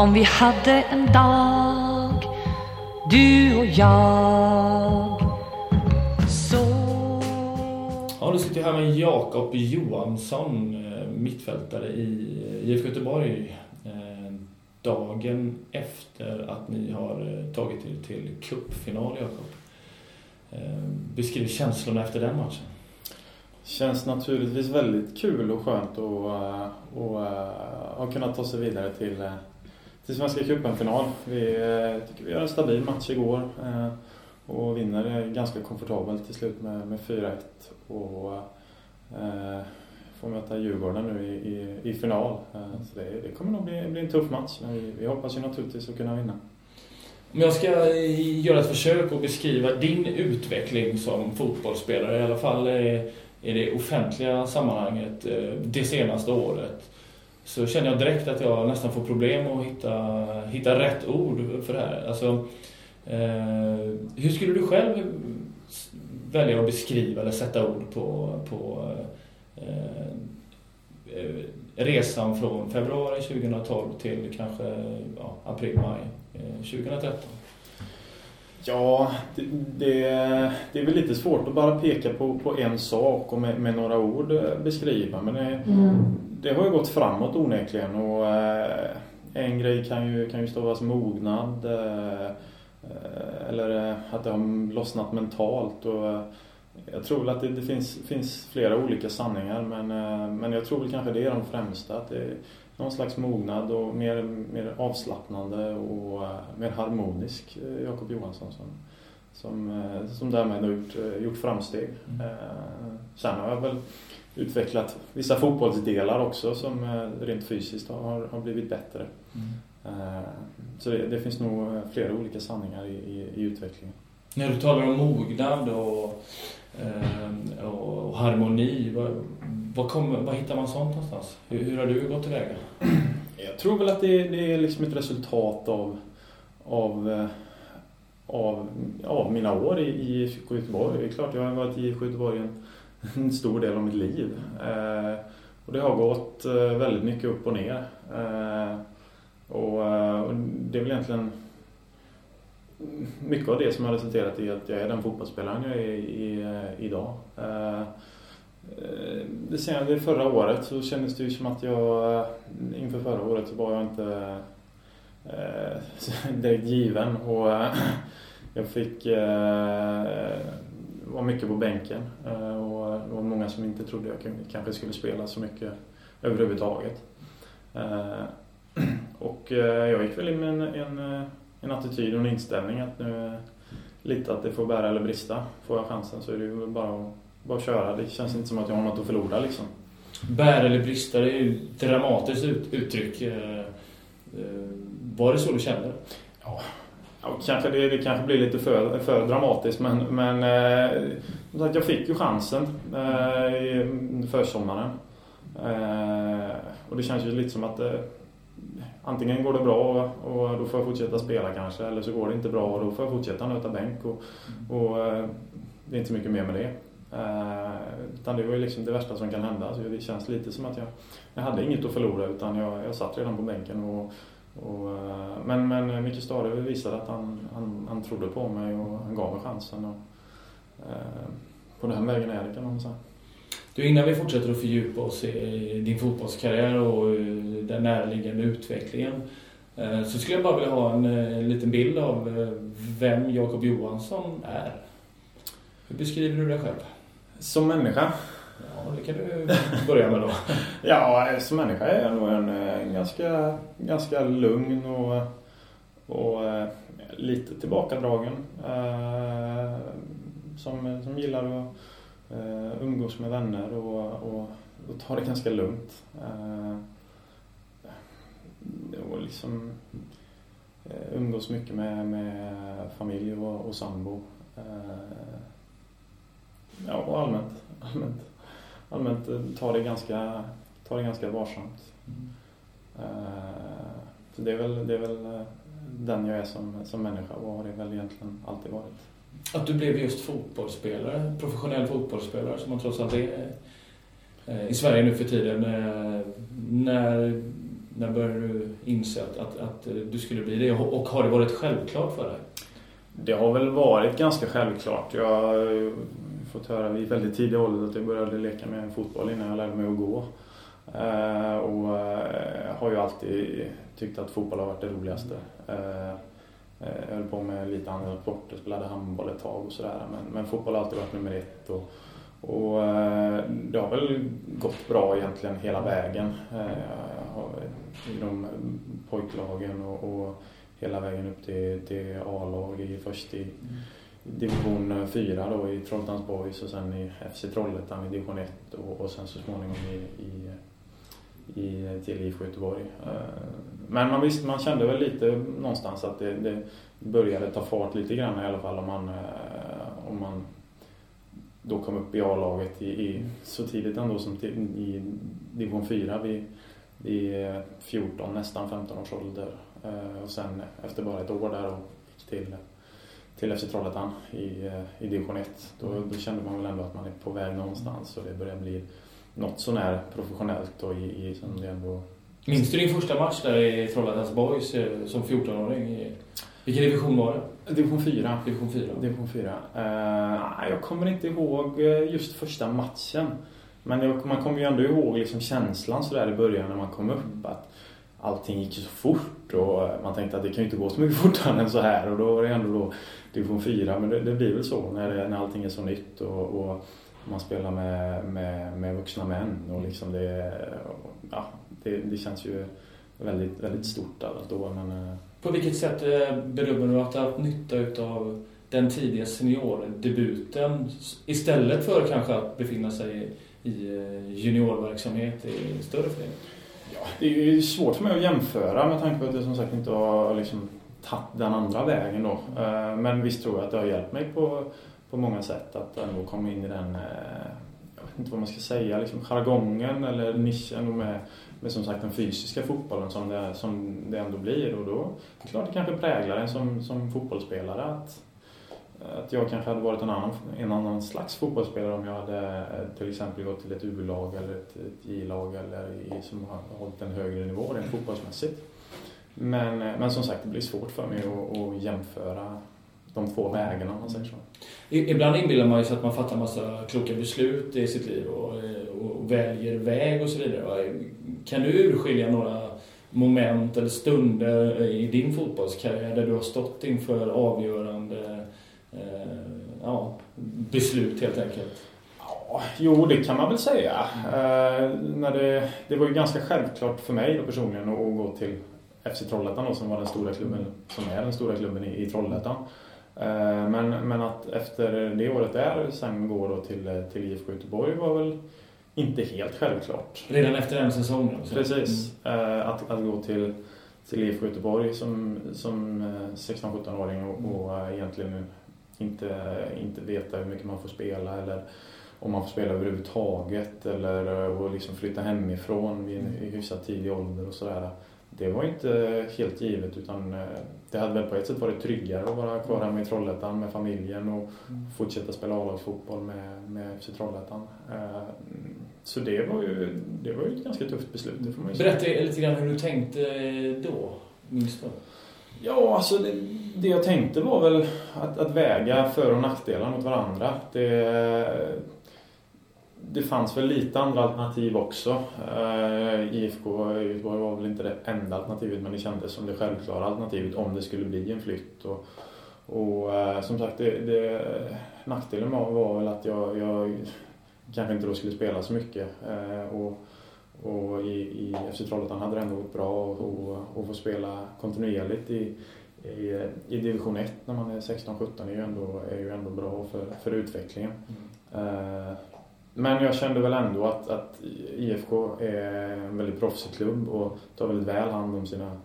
Om vi hade en dag, du och jag Så Ja, då sitter jag här med Jakob Johansson, eh, mittfältare i eh, IFK Göteborg. Eh, Dagen efter att ni har tagit er till cupfinal, Jakob. Beskriv känslorna efter den matchen. Känns naturligtvis väldigt kul och skönt att och, ha kunnat ta sig vidare till, till Svenska cupen-final. Vi eh, tycker vi gör en stabil match igår eh, och vinner eh, ganska komfortabelt till slut med, med 4-1. Och eh, får möta Djurgården nu i, i, i final. Eh, så det, det kommer nog bli, bli en tuff match men vi, vi hoppas ju naturligtvis att kunna vinna. Om jag ska eh, göra ett försök att beskriva din utveckling som fotbollsspelare, i alla fall i det offentliga sammanhanget det senaste året, så känner jag direkt att jag nästan får problem att hitta, hitta rätt ord för det här. Alltså, eh, hur skulle du själv välja att beskriva eller sätta ord på, på eh, eh resan från februari 2012 till kanske ja, april, maj eh, 2013? Ja, det, det, det är väl lite svårt att bara peka på, på en sak och med, med några ord eh, beskriva. Men det, det har ju gått framåt onekligen och eh, en grej kan ju, kan ju stavas mognad eh, eh, eller att det har lossnat mentalt. Och, eh, jag tror väl att det, finns, finns flera olika sanningar men, eh, men jag tror väl kanske det är de främsta. Att det någon slags mognad och mer, mer avslappnande och eh, mer harmonisk eh, Jakob Johansson som, som, eh, som därmed har gjort, gjort framsteg. Mm. Sen har jag väl utvecklat vissa fotbollsdelar också som rent fysiskt har, har blivit bättre. Eh, Så det, det finns nog flera olika sanningar i, i, i utvecklingen. När du talar om mognad och, eh, och harmoni, vad, vad, kommer, vad hittar man sånt någonstans? Hur, hur har du gått tillväga? Jag tror väl att det, det är liksom ett resultat av, av, eh, av, av mina år i, i IFK Göteborg. Det är klart, jag har varit i IFK Göteborg en, en stor del av mitt liv. Eh, och det har gått eh, väldigt mycket upp och ner. Eh, och, eh, och det är väl egentligen mycket av det som har resulterat i att jag är den fotbollsspelaren jag är i, i, idag. Eh, eh, det senaste förra året så kändes det ju som att jag inför förra året så var jag inte direkt given och jag fick vara mycket på bänken och det var många som inte trodde jag kanske skulle spela så mycket överhuvudtaget. Och jag gick väl in med en, en, en attityd och en inställning att nu lite att det får bära eller brista. Får jag chansen så är det ju bara att bara köra. Det känns inte som att jag har något att förlora liksom. Bär eller brista, det är ju ett dramatiskt ut, uttryck. Eh, eh, Var det så du kände? Ja, kanske det, det kanske blir lite för, för dramatiskt men, men eh, jag fick ju chansen eh, i försommaren. Eh, och det känns ju lite som att eh, antingen går det bra och, då får jag fortsätta spela kanske eller så går det inte bra och då får jag fortsätta nöta bänk och, och eh, det är inte så mycket mer med det. Eh, utan det var ju liksom det värsta som kan hända. Så det känns lite som att jag, jag hade inget att förlora utan jag, jag satt redan på bänken och och, eh, men, men Micke Stare visade att han, han, han trodde på mig och han gav mig chansen. Och, på den vägen är det kan man säga. Du, innan vi fortsätter att fördjupa oss i din fotbollskarriär och eh, den närliggande utvecklingen eh, så skulle jag bara vilja ha en, eh, en liten bild av vem Jakob Johansson är. Hur beskriver du dig själv? Som människa? Ja, det kan du börja med då. Ja, som människa är jag nog en, eh, ganska, ganska lugn och, och lite tillbakadragen. Som, som gillar att eh, umgås med vänner och, och, och ta det ganska lugnt. Eh, och liksom eh, umgås mycket med, med familj och, och sambo. Eh, ja, och allmänt, allmänt, allmänt eh, ta det ganska, ta det ganska varsamt. Eh, så det är väl, det är väl den jag är som, som människa och har det väl egentligen alltid varit. Att du blev just fotbollsspelare, professionell fotbollsspelare som man trots allt är eh, i Sverige nu för tiden. Eh, när när började du inse att, att, att du skulle bli det? Och har det varit självklart för dig? Det har väl varit ganska självklart. Jag har fått höra vid väldigt tidig ålder att jag började leka med fotboll innan jag lärde mig att gå. Eh, och har ju alltid tyckt att fotboll har varit det roligaste. Mm. Eh, jag höll på med lite andra sporter, spelade handboll ett tag och sådär. Men, men fotboll har alltid varit nummer ett. Och, och eh, det har väl gått bra egentligen hela vägen. Eh, Inom pojklagen och, och hela vägen upp till, till A-lag, först i division 4 då i Trollhättans Boys och sen i FC Trollhättan i division 1 och, och sen så småningom i, i, i, till IFK Göteborg. Eh, men man, visst, man kände väl lite någonstans att det, det började ta fart lite grann i alla fall om man, eh, om man då kom upp i A-laget i, i, så tidigt ändå som till, i division 4 vid, vid 14, nästan 15 års ålder. Eh, och sen efter bara ett år där och till, till FC Trollhättan i, eh, i division 1. Då, mm. då, kände man väl ändå att man är på väg någonstans och det börjar bli något sånär professionellt och i, i som det ändå... Minns du din första match där i Trollhättans Boys eh, som 14-åring? Vilken division var det? Division 4. Division 4. Division 4. Uh, jag kommer inte ihåg just första matchen. Men jag, man kommer ju ändå ihåg liksom känslan sådär i början när man kom upp. Att allting gick så fort och man tänkte att det kan ju inte gå så mycket fortare än så här och då var det ändå då division 4 men det, det blir väl så när, det, när allting är så nytt och, och man spelar med, med, med vuxna män och liksom det, ja, det, det känns ju väldigt, väldigt stort alla då. Men, eh, På vilket sätt eh, bedömer du att du har haft nytta av den tidiga seniordebuten istället för kanske att befinna sig i eh, juniorverksamhet i större föreningar? Ja, det är ju svårt för mig att jämföra med tanke på att jag som sagt inte har liksom tagit den andra vägen då. Men visst tror jag att det har hjälpt mig på, på många sätt att ändå komma in i den, jag vet inte vad man ska säga, liksom jargongen eller nischen med, med som sagt den fysiska fotbollen som det, som det ändå blir. Och då, det klart det kanske präglar en som, som fotbollsspelare att att jag kanske hade varit en annan, en annan slags fotbollsspelare om jag hade eh, till exempel gått till ett U-lag eller ett, ett J-lag eller i, som har hållit en högre nivå rent fotbollsmässigt. Men, eh, men som sagt, det blir svårt för mig att, att jämföra de två vägarna om man säger så. Ibland inbillar man sig att man fattar massa kloka beslut i sitt liv och, eh, och väljer väg och så vidare. Kan du urskilja några moment eller stunder i din fotbollskarriär där du har stått inför avgörande Eh, ja, beslut helt enkelt? Jo, det kan man väl säga. Eh, när det, det var ju ganska självklart för mig då personligen att gå till FC Trollhättan då, som var den stora klubben, som är den stora klubben i, i Trollhättan. Eh, men, men att efter det året där sen gå då till, eh, till IFK Göteborg var väl inte helt självklart. Redan efter en säsong? Alltså. Precis. Mm. Att, att gå till, till IFK Göteborg som, som 16-17-åring och, och egentligen inte, inte veta hur mycket man får spela eller om man får spela överhuvudtaget eller och eh, liksom flytta hemifrån vid en hyfsat tidig ålder och sådär. Det var inte helt givet utan eh, det hade väl på ett sätt varit tryggare att vara kvar hemma i Trollhättan med familjen och mm. fortsätta spela A-lagsfotboll med, med FC Trollhättan. Eh, så det var ju, det var ju ett ganska tufft beslut, det får man Berätta lite grann hur du tänkte då, minst då. Ja, alltså det, det, jag tänkte var väl att, att väga för och nackdelar mot varandra. Det, det fanns väl lite andra alternativ också. Uh, IFK Göteborg var väl inte det enda alternativet men det kändes som det självklara alternativet om det skulle bli en flytt. Och, och uh, som sagt, det, det, nackdelen var, var väl att jag, jag kanske inte då skulle spela så mycket. Eh, och, och i, i FC Trollhättan hade det ändå gått bra att få spela kontinuerligt i, i, i division 1 när man är 16-17 är ju ändå, är ju ändå bra för, för utvecklingen. Mm. Men jag kände väl ändå att, att IFK är en väldigt proffsig klubb och tar väldigt väl hand om sina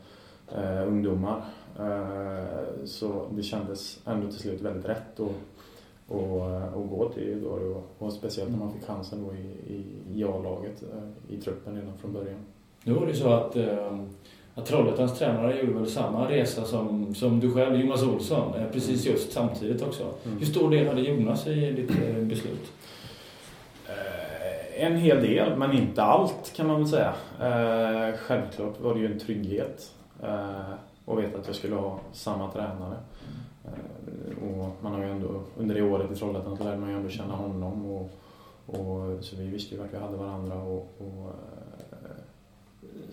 eh, ungdomar. Eh, så det kändes ändå till slut väldigt rätt. Och, och, eh, och gå till då och, och speciellt när man fick chansen då i, i, i A-laget eh, i truppen redan från början. Nu var det så att, äh, att Trollhättans tränare gjorde väl samma resa som, som du själv, Jonas Olsson, precis just samtidigt också. Mm. Hur stor del hade Jonas i ditt beslut? En hel del, men inte allt kan man väl säga. Eh, självklart var det ju en trygghet eh, att veta att jag skulle ha samma tränare. Eh, och man har ju ändå, under det året i Trollhättan så lärde man ju ändå känna honom. Och, och, så vi visste ju att vi hade varandra. Och, och eh,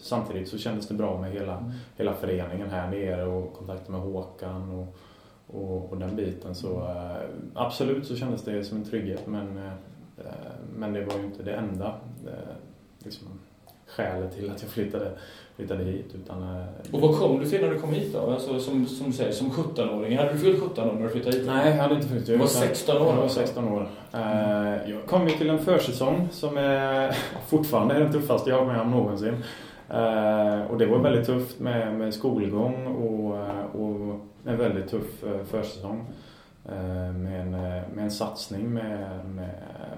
samtidigt så kändes det bra med hela, mm. hela föreningen här nere och kontakten med Håkan och, och, och den biten. Så eh, absolut så kändes det som en trygghet men men det var ju inte det enda eh, liksom, skälet till att jag flyttade, flyttade hit. Utan, eh, och vad kom du till när du kom hit då? Alltså, som, som du säger, som 17-åring. Hade du fyllt 17 år när du flyttade hit? Nej, jag hade inte fyllt. Du var 16 år? Jag var 16 år. Jag kom ju till en försäsong som är fortfarande är den tuffaste jag har med om någonsin. Och det var väldigt tufft med, med skolgång och, och en väldigt tuff försäsong. Eh, med en, eh, med en satsning med, med,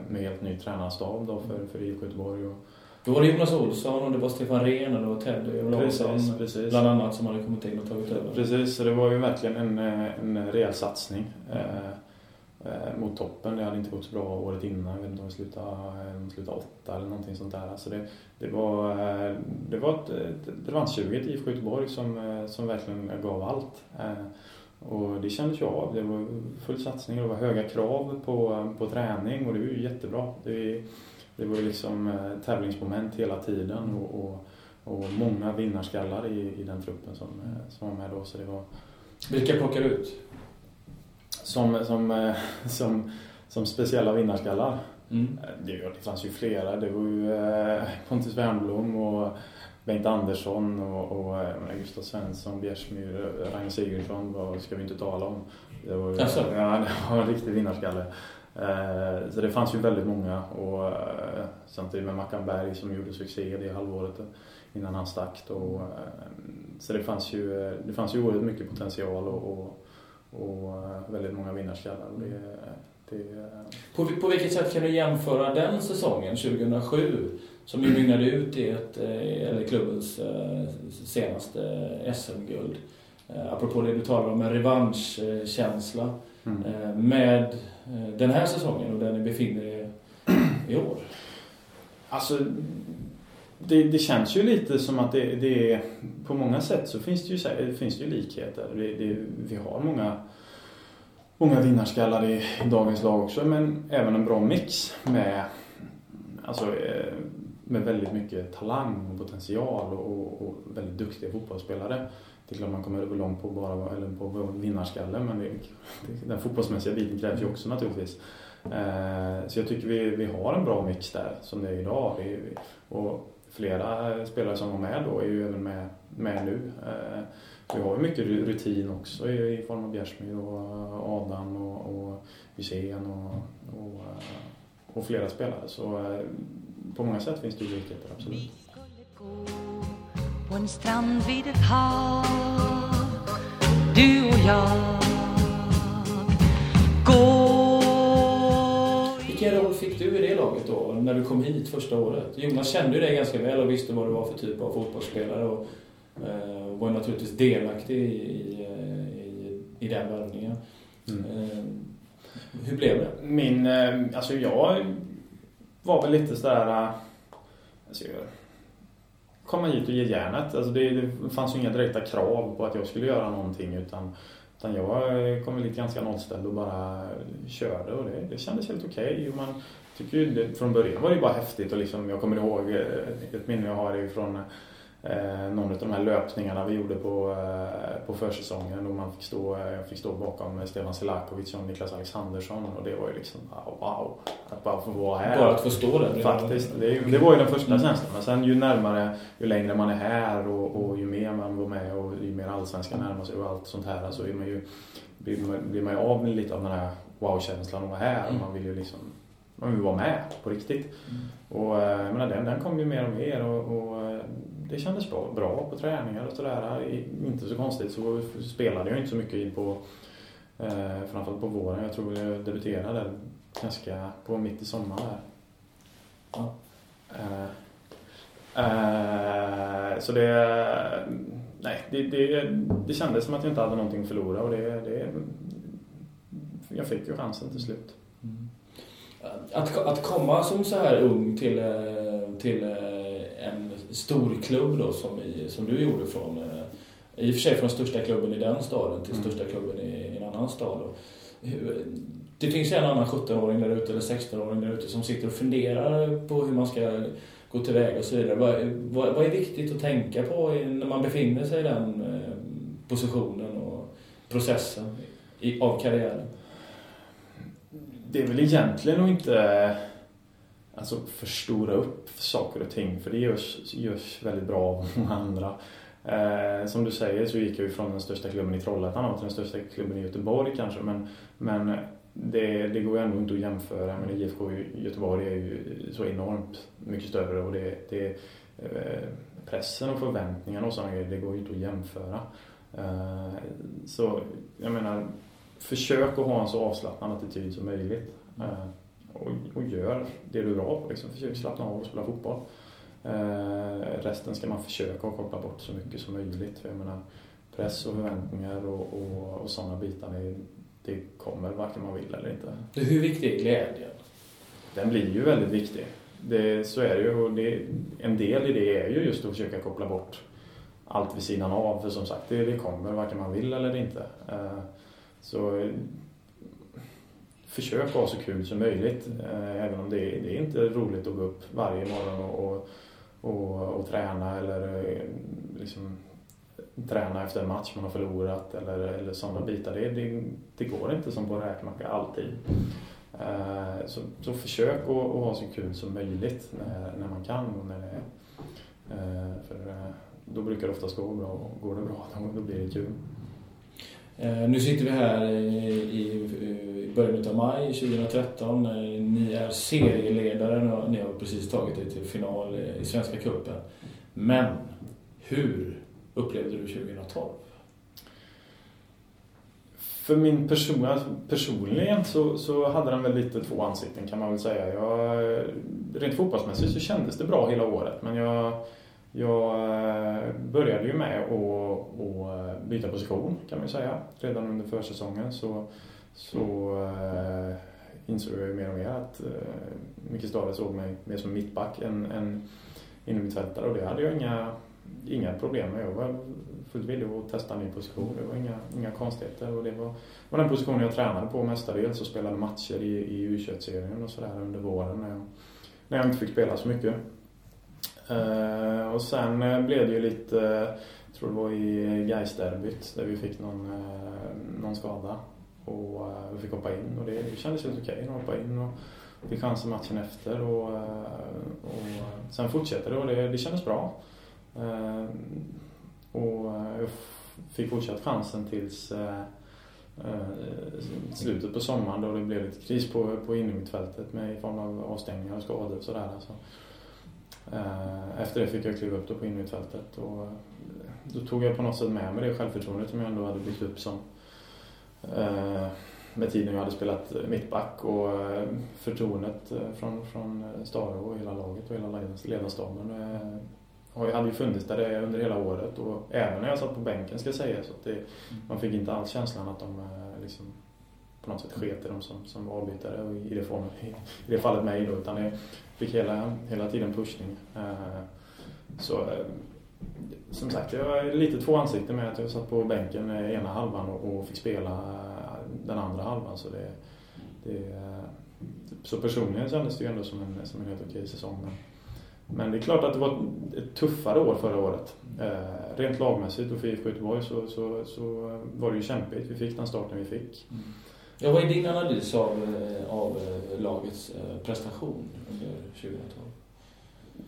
med helt ny tränarstab då för, för IFK Göteborg. Och, då var det Jonas Olsson och det var Stefan Rehn och det var Teddy och Larsson precis. bland annat som hade kommit in och tagit över. Precis, så det var ju verkligen en, en rejäl satsning eh, eh, mot toppen. Det hade inte gått så bra året innan. Jag vet inte om vi slutade, slutade åtta eller någonting sånt där. Så det, det var, det var ett, ett revanschsuget IFK Göteborg som, som verkligen gav allt. Eh, och det kändes ju av. Det var full satsning, det var höga krav på, på träning och det var ju jättebra. Det, det var liksom eh, tävlingsmoment hela tiden och, och, och många vinnarskallar i, i den truppen som, eh, som var med då. Så det var... Vilka plockar du ut? Som, som, eh, som, som speciella vinnarskallar? Mm. Det, det fanns ju flera. Det var ju Pontus Wernbloom och Bengt Andersson och, och Gustav Svensson, Bjärsmyr, Ragnar Sigurdsson vad ska vi inte tala om. Det var, alltså. ja, det var en riktig vinnarskalle. Eh, så det fanns ju väldigt många och eh, samtidigt med Mackan Berg som gjorde succé det halvåret innan han stack. Och, eh, så det fanns ju, det fanns ju oerhört mycket potential och, och, och väldigt många vinnarskallar. Det, det... På, på vilket sätt kan du jämföra den säsongen, 2007, som ju mynnade ut i ett, eller klubbens senaste SM-guld. Apropå det du talar om, en revanschkänsla. Mm. Med den här säsongen och där ni befinner er i år. Alltså, det, det, känns ju lite som att det, det är, på många sätt så finns det ju, finns det ju likheter. Det, vi har många, många vinnarskallar i, i dagens lag också men även en bra mix med alltså, med väldigt mycket talang och potential och, och väldigt duktiga fotbollsspelare. Det är klart man kommer gå långt på bara eller på vinnarskalle men det, den fotbollsmässiga biten krävs ju också naturligtvis. Eh, så jag tycker vi, vi har en bra mix där som det är idag. Vi, och flera spelare som var med då är ju även med, med nu. Eh, vi har ju mycket rutin också i, i form av Bjärsmyr och Adam och, och Hysén och, och, eh, och flera spelare. Så eh, på många sätt finns det ju likheter, absolut. På en strand vid ett hav Du och jag Gå Vilken roll fick du i det laget då, när du kom hit första året? Jonas kände ju dig ganska väl och visste vad du var för typ av fotbollsspelare och eh, var naturligtvis delaktig i, i, i, i den värvningen. Mm. Eh, hur blev det? Min, eh, alltså jag var väl lite sådär... Äh, kom komma hit och ge järnet. Alltså det, det fanns ju inga direkta krav på att jag skulle göra någonting utan, utan jag kom lite ganska nollställd och bara körde och det, det kändes helt okej. Okay. från början var det bara häftigt och liksom, jag kommer ihåg eh, ett minne jag har ifrån eh, någon av de här löpningarna vi gjorde på, eh, på försäsongen och man fick stå, jag eh, fick stå bakom Stefan Selakovic och Niklas Alexandersson och det var ju liksom wow, att bara få vara här. Bara att få stå där. Faktiskt, det, det var ju den första känslan. Men sen ju närmare, ju längre man är här och, och ju mer man var med och ju mer allsvenskan närmar sig och allt sånt här så är man ju, blir man, blir man ju av med lite av den här wow-känslan att vara här. Mm. Man vill ju liksom man vill vara med på riktigt. Mm. Och jag menar, den, den kom ju mer och mer och, och det kändes bra, bra på träningar och sådär. Inte så konstigt så spelade jag inte så mycket in på eh, framförallt på våren. Jag tror jag debuterade ganska på mitt i sommaren där. Ja. Eh, eh, så det, nej, det, det, det kändes som att jag inte hade någonting att förlora och det, det jag fick ju chansen till slut. Mm. Att, att komma som så här ung till, eh, till eh, en stor klubb då som, i, som du gjorde från i och för sig från största klubben i den staden till mm. största klubben i, en annan stad. Det finns en annan 17-åring där ute eller 16-åring där ute som sitter och funderar på hur man ska gå tillväga och så vidare. Vad, vad, vad, är viktigt att tänka på när man befinner sig i den eh, positionen och processen i, av karriären? Det är väl egentligen att inte alltså, förstora upp saker och ting för det görs, görs väldigt bra av många andra. Eh, som du säger så gick jag ju från den största klubben i Trollhättan till den största klubben i Göteborg kanske men, men det, det går ju ändå inte att jämföra. Men IFK Göteborg är ju så enormt mycket större och det, det eh, pressen och förväntningarna och sådana grejer, det går ju inte att jämföra. Eh, så jag menar, försök att ha en så avslappnad attityd som möjligt. Eh, och, och gör det du är bra på. Liksom. Försök slappna av och spela fotboll. Resten ska man försöka att koppla bort så mycket som möjligt. För jag menar, press och förväntningar och, och, och sådana bitar, är, det kommer varken man vill eller inte. Hur viktig är glädjen? Den blir ju väldigt viktig. Det, så är det ju och det, en del i det är ju just att försöka koppla bort allt vid sidan av. För som sagt, det, det kommer varken man vill eller inte. Eh, så försök ha så kul som möjligt. Eh, även om det, det är inte roligt att gå upp varje morgon och, och, och, och träna eller eh, liksom träna efter en match man har förlorat eller, eller sådana bitar. Det, det, det går inte som på räkmacka alltid. Eh, så, så försök att, att, ha så kul som möjligt när, när man kan och när det är. För då brukar det oftast gå bra och går det bra då, då blir det kul. Eh, nu sitter vi här i början av maj 2013. Eh, ni är serieledare och ni har precis tagit er till final i Svenska cupen. Men hur upplevde du 2012? För min person, personligen så, så hade den väl lite två ansikten kan man väl säga. Jag, rent fotbollsmässigt så kändes det bra hela året men jag, jag eh, började ju med att, byta position kan man säga. Redan under försäsongen så, så äh, insåg jag ju mer och mer att äh, Micke Stare såg mig mer som mittback än, än innermittfältare och det hade jag inga inga problem med. Jag var fullt villig att testa en ny position. Det var inga, inga konstigheter. Och det var, var den positionen jag tränade på mestadels och spelade matcher i, i U21-serien och sådär under våren när jag, när jag inte fick spela så mycket. Eh, och sen eh, blev det ju lite, jag tror det var i Gais-derbyt där vi fick någon, någon skada. Och vi fick hoppa in och det, kändes helt okej att hoppa in. Och, fick chansen matchen efter och, och sen fortsätter det och det, det kändes bra. Eh, och jag fick fortsatt chansen tills eh, slutet på sommaren då det blev lite kris på, på innermittfältet med i form av avstängningar och skador och sådär. Alltså. Efter det fick jag kliva upp då på innermittfältet och då tog jag på något sätt med mig det självförtroendet som jag ändå hade byggt upp som med tiden jag hade spelat mittback och förtroendet från, från Staro och hela laget och hela ledarstaben har, hade ju funnits där under hela året och även när jag satt på bänken ska jag säga så att det, mm. man fick inte alls känslan att de eh, liksom, på något sätt sket i dem som, som avbytare och i det, form, i, i det fallet mig då utan jag fick hela, hela tiden pushning. Eh, så eh, som sagt, jag var lite två ansikten med att jag satt på bänken ena halvan och, och fick spela eh, den andra halvan så det, det eh, så personligen kändes det ju ändå som en, som en helt okej säsong. Men, men det är klart att det var ett tuffare år förra året. Eh, rent lagmässigt och för IFK Göteborg så, så, så var det ju kämpigt. Vi fick den starten vi fick. Mm. Ja, vad är din analys av, eh, av eh, lagets eh, prestation under 2012?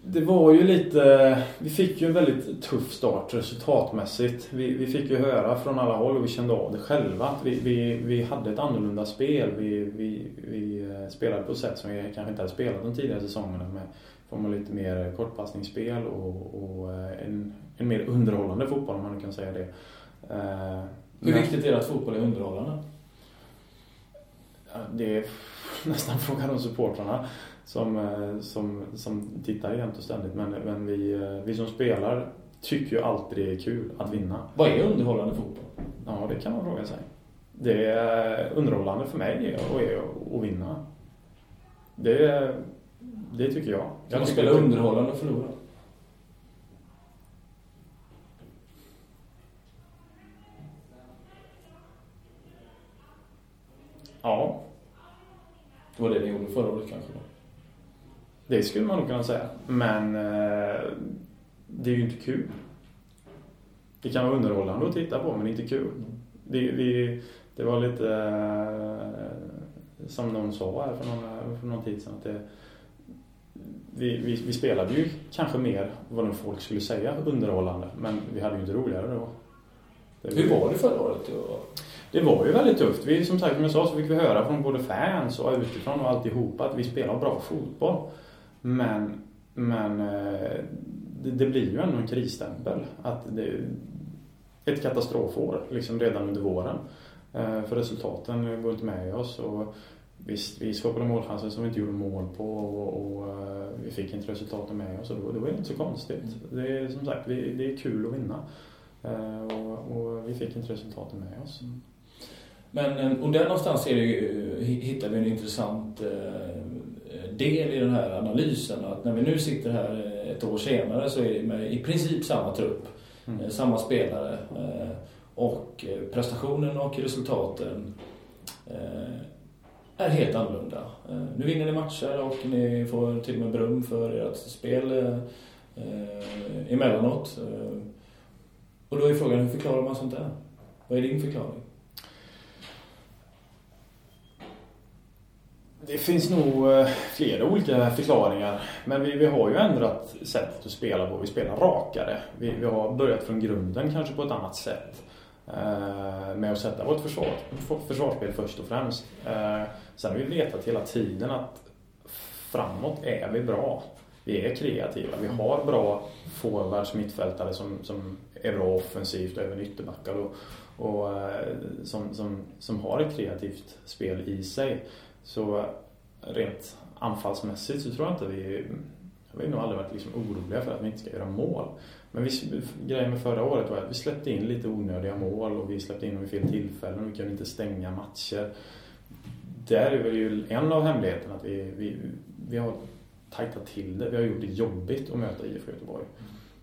Det var ju lite, vi fick ju en väldigt tuff start resultatmässigt. Vi, vi fick ju höra från alla håll och vi kände av det själva att vi, vi, vi hade ett annorlunda spel. Vi, vi, vi spelade på ett sätt som vi kanske inte hade spelat de tidigare säsongerna med får man lite mer kortpassningsspel och, och en, en, mer underhållande fotboll om man nu kan säga det. Hur viktigt är det att fotboll är underhållande? Det är nästan frågan om supportrarna som, eh, som, som tittar jämt och ständigt. Men, men vi, vi som spelar tycker ju alltid det är kul att vinna. Vad är underhållande fotboll? Ja, det kan man fråga sig. Det är underhållande för mig och är att vinna. Det, det tycker jag. Kan man spela underhållande och förlora? Det var det ni gjorde förra året kanske? Då. det skulle man nog kunna säga. Men eh, det är ju inte kul. Det kan vara underhållande att titta på, men det är inte kul. Det, vi, det var lite eh, som någon sa här för någon, för någon tid sedan. Att det, vi, vi, vi spelade ju kanske mer vad folk skulle säga underhållande, men vi hade ju inte roligare då. Det Hur var det förra året? då? Det var ju väldigt tufft. Vi, som sagt, som jag sa, så fick vi höra från både fans och utifrån och alltihopa att vi spelar bra fotboll. Men, men eh, det, det blir ju ändå en krisstämpel. Att det, ett katastrofår liksom redan under våren. Eh, för resultaten går inte med oss. Och visst, vi skapade målchanser som vi inte gjorde mål på och, och eh, vi fick inte resultaten med oss. Och då, då var det inte så konstigt. Det är som sagt, vi, det är kul att vinna. Och, och vi fick inte resultaten med oss. Mm. Men, eh, och där någonstans är det ju, hittar vi en intressant eh, del i den här analysen. Att när vi nu sitter här ett år senare så är det med i princip samma trupp, Mm. eh, samma spelare. eh, Och eh, prestationen och resultaten eh, är helt annorlunda. Eh, Nu vinner ni matcher och ni får till och med beröm för ert spel eh, eh, emellanåt. Eh, Och då är frågan, hur förklarar man sånt där? Vad är din förklaring? Det finns nog eh, flera olika förklaringar. Men vi, vi har ju ändrat sättet att spela på. Vi spelar rakare. Vi, vi har börjat från grunden kanske på ett annat sätt. Eh, med att sätta vårt försvar, försvarsspel först och främst. Eh, sen har vi vetat hela tiden att framåt är vi bra. Vi är kreativa. Vi har bra forwards, mittfältare som, som är bra offensivt och även ytterbackar. Och, och eh, som, som, som har ett kreativt spel i sig. Så rent anfallsmässigt så tror jag inte vi... Vi har nog aldrig varit liksom oroliga för att vi inte ska göra mål. Men vi, grejen med förra året var att vi släppte in lite onödiga mål och vi släppte in dem vid fel tillfällen och vi kunde inte stänga matcher. Där är väl ju en av hemligheterna att vi, vi, vi har tajtat till det. Vi har gjort det jobbigt att möta IFK Göteborg.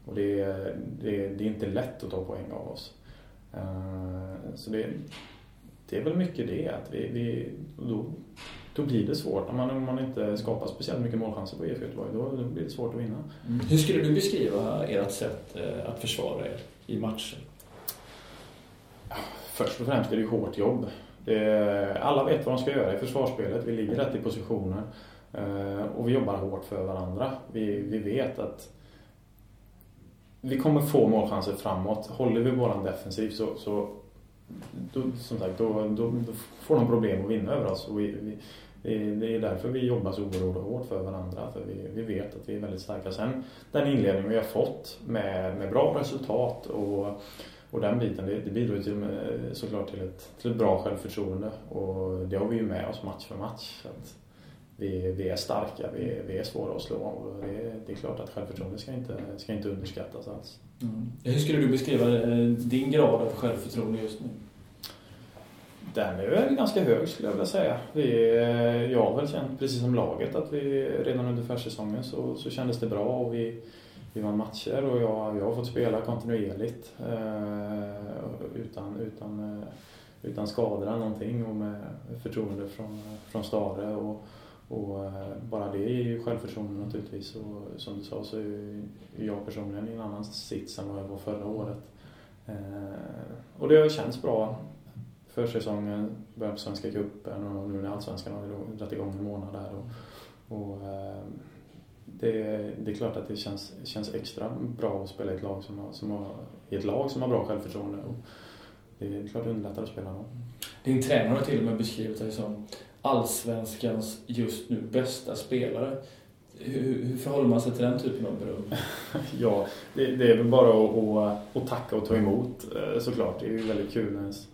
Och det, är- det, det är inte lätt att ta poäng av oss. Eh, så det, det är väl mycket det att vi, vi då, då blir det svårt. Om man, om man inte skapar speciellt mycket målchanser på IFK Göteborg, då, då blir det svårt att vinna. Hur skulle du beskriva ert sätt eh, att försvara er i matcher? Först och främst är det hårt jobb. Det, alla vet vad de ska göra i försvarsspelet. Vi ligger rätt i positioner. eh, Och vi jobbar hårt för varandra. Vi, vi vet att vi kommer få målchanser framåt. Håller vi våran defensiv så, så då, som sagt, då, då, då får de problem att vinna över oss. Och vi, vi, det, är därför vi jobbar så oerhört hårt för varandra. För vi, vi vet att vi är väldigt starka. Sen den inledning vi har fått med, med bra resultat och och den biten, det, det bidrar ju till, med- såklart till ett, till ett bra självförtroende. Och det har vi ju med oss match för match. Att vi, vi är starka, vi, vi är svåra att slå. Och det, det är klart att självförtroende ska inte, ska inte underskattas alls. Mm. Hur skulle du beskriva eh, din grad av självförtroende just nu? Den är väl ganska hög skulle jag vilja säga. Vi, eh, jag har väl känt, precis som laget, att vi redan under försäsongen så, så kändes det bra och vi, vi vann matcher och jag, jag har fått spela kontinuerligt eh, utan, utan, eh, utan skador eller någonting och med förtroende från, från Stare och, och eh, bara det är ju självförtroende naturligtvis och som du sa så är ju jag personligen i en annan sits än vad jag var förra året. Eh, och det har känts bra försäsongen, början på Svenska cupen och nu när Allsvenskan har dragit igång en månad där. Och, och, eh, det, det är klart att det känns, känns extra bra att spela i ett lag som har, som har, i ett lag som har bra självförtroende. Och det är klart det underlättar att spela då. Din tränare har till och med beskrivit dig som Allsvenskans just nu bästa spelare. Hur, hur förhåller man sig till den typen av beröm? Ja, det, det är väl bara att, att, att tacka och ta emot eh, såklart. Det är ju väldigt kul när ens,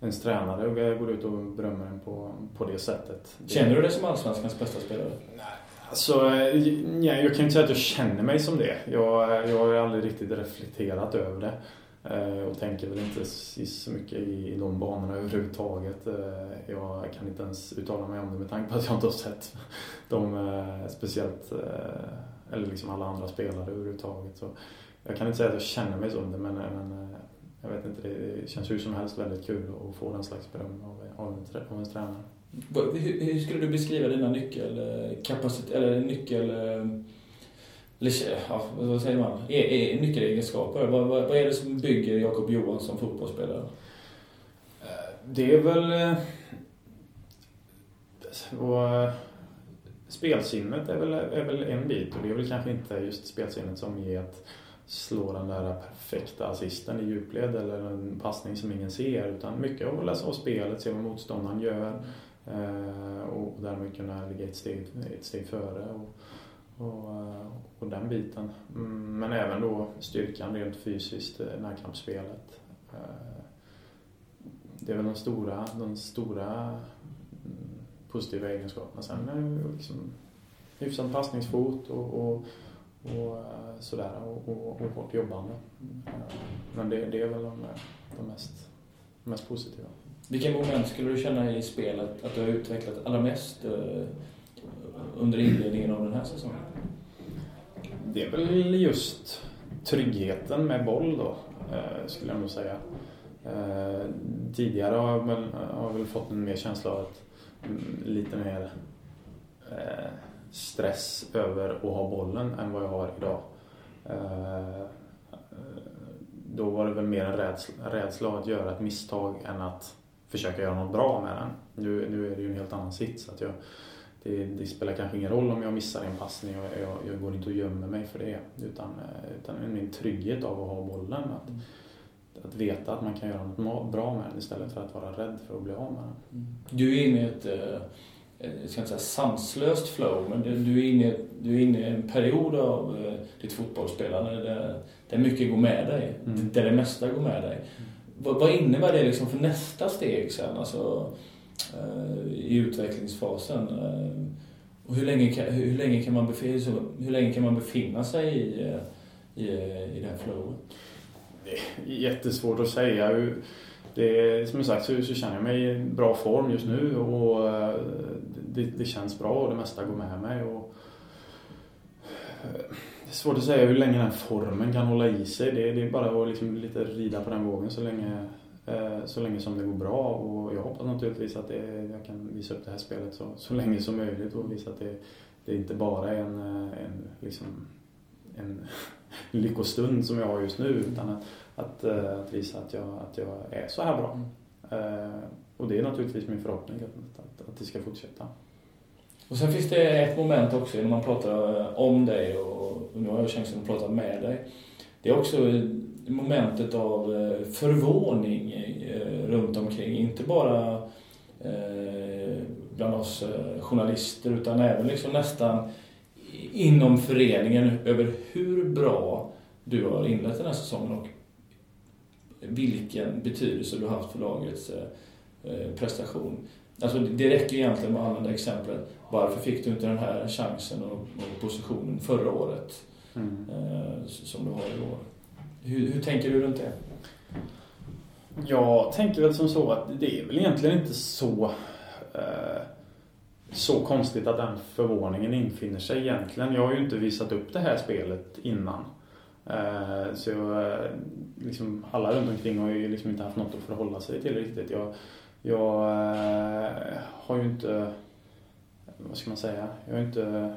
ens tränare går ut och berömmer en på, på det sättet. Känner du dig som Allsvenskans bästa spelare? Alltså, ja, jag kan inte säga att jag känner mig som det. Jag, jag har ju aldrig riktigt reflekterat över det. Eh, och tänker väl inte så mycket i, de banorna överhuvudtaget. Eh, jag kan inte ens uttala mig om det med tanke på att jag inte har sett dem eh, speciellt, eller liksom alla andra spelare överhuvudtaget. Så jag kan inte säga att jag känner mig som det men, men jag vet inte, det känns hur som helst väldigt kul att få den slags beröm av, av, av en tränare. Hur, hur, skulle du beskriva dina nyckelkapacitet, eller nyckel ja, vad säger man, e, e, nyckelegenskaper. Vad, vad, vad är det som bygger Jakob Johansson som fotbollsspelare? Eh, det är väl... Eh, och, eh, spelsinnet är väl, är väl en bit och det är väl kanske inte just spelsinnet som ger att slå den där perfekta assisten i djupled eller en passning som ingen ser utan mycket av att läsa av spelet, se vad motståndaren gör och därmed kunna ligga ett steg, ett steg före. Och, och, eh, och den biten. Mm, men även då styrkan rent fysiskt, eh, närkampsspelet. Eh, det är väl de stora, de stora mm, positiva egenskaperna. Sen är det liksom hyfsad passningsfot och, och, och sådär och, och, och hårt jobbande. Men det, det är väl de, de, mest, de mest positiva. Vilka moment skulle du känna i spelet att du har utvecklat allra mest under inledningen av den här säsongen? Det är väl just tryggheten med boll då, eh, skulle jag nog säga. Eh, tidigare har jag väl, har väl fått en mer känsla av att mm, lite mer eh, stress över att ha bollen än vad jag har idag. Då var det väl mer en rädsla, rädsla att göra ett misstag än att försöka göra något bra med den. Nu, nu är det ju en helt annan sits. Att jag, det, det, spelar kanske ingen roll om jag missar en passning och jag, jag går inte och gömmer mig för det. Utan, eh, utan min trygghet av att ha bollen. Att, mm. att veta att man kan göra något bra med den istället för att vara rädd för att bli av med den. Mm. Du är inne i ett, eh, jag ska inte säga sanslöst flow, men du är inne, du är inne i en period av eh, ditt fotbollsspelande där, där mycket går med dig. Mm. Där det mesta går med dig. Mm. Vad, vad innebär det liksom för nästa steg sen? Alltså, Eh, Eh, i utvecklingsfasen. Eh, och hur länge kan, hur länge kan, man, befinna, hur länge kan man befinna sig i, eh, i, i det här flowet? Det är jättesvårt att säga. Det, som sagt så, så känner jag mig i bra form just nu och det, det, känns bra och det mesta går med mig. Och, det är svårt att säga hur länge den formen kan hålla i sig. Det, det är bara att liksom lite rida på den vågen så länge, Eh, så länge som det går bra och jag hoppas naturligtvis att det, jag kan visa upp det här spelet så, så länge som möjligt och visa att det, det inte bara är en, eh, en, liksom, en lyckostund som jag har just nu utan att, att, eh, att, visa att jag, att jag är så här bra. Och det är naturligtvis min förhoppning att, att, att det ska fortsätta. Och sen finns det ett moment också när man pratar om dig och nu har jag chansen att prata med dig. Det är också momentet av eh, förvåning eh, runt omkring. Inte bara eh, bland oss journalister utan även liksom nästan inom föreningen över hur bra du har inlett den här säsongen och vilken betydelse du har haft för lagets prestation. Alltså det räcker egentligen med att använda exemplet. Varför fick du inte den här chansen och, positionen förra året mm. som du har i år? Hur, hur tänker du runt det? Jag tänker väl som så att det är väl egentligen inte så eh, så konstigt att den förvåningen infinner sig egentligen. Jag har ju inte visat upp det här spelet innan. Eh, så jag, liksom, alla runt omkring har ju liksom inte haft något att förhålla sig till riktigt. Jag, jag eh, har ju inte, vad ska man säga, jag har inte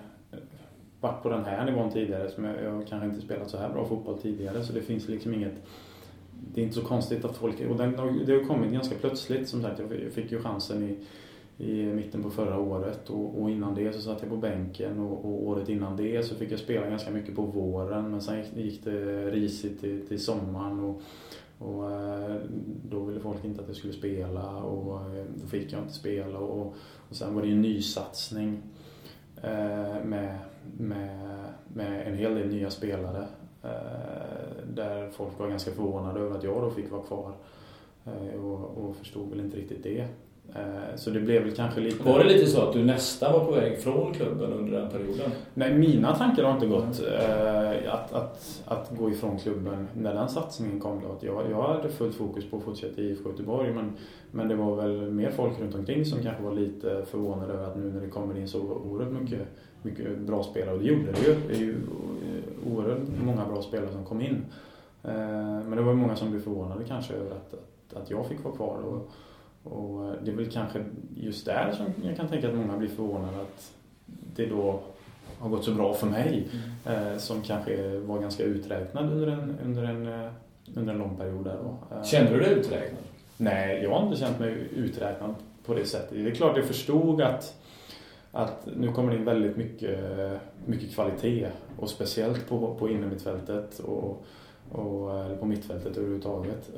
varit på den här nivån tidigare. Som jag, jag kanske inte spelat så här bra fotboll tidigare så det finns liksom inget det är inte så konstigt att folk, och den, det har kommit ganska plötsligt som sagt. Jag fick ju chansen i, i mitten på förra året och, och innan det så satt jag på bänken och, och, året innan det så fick jag spela ganska mycket på våren men sen gick, gick det risigt till, till sommaren och, och eh, då ville folk inte att jag skulle spela och eh, då fick jag inte spela och, och sen var det en nysatsning Eh, med med, med en hel del nya spelare. Eh, där folk var ganska förvånade över att jag då fick vara kvar. Eh, och, och förstod väl inte riktigt det. Eh, så det blev väl kanske lite... Var det lite så att du nästan var på väg från klubben under den perioden? Nej, mina tankar har inte gått eh, att, att, att gå ifrån klubben när den satsningen kom. Då. Jag, jag hade fullt fokus på att fortsätta i IFK Göteborg men, men det var väl mer folk runt omkring som kanske var lite förvånade över att nu när det kommer in så oerhört mycket, mycket bra spelare, och det gjorde det ju. Det är ju oerhört många bra spelare som kom in. Eh, men det var många som blev förvånade kanske över att, att, jag fick vara kvar. Och, och det är väl kanske just där som jag kan tänka att många blir förvånade att det då har gått så bra för mig. Mm. Eh, som kanske var ganska uträknad under en, under en, eh, under en lång period där då. Eh, Kände du dig uträknad? Nej, jag har inte känt mig uträknad på det sättet. Det är klart jag förstod att, att nu kommer det in väldigt mycket, mycket kvalitet och speciellt på, på innermittfältet och, och på mittfältet överhuvudtaget.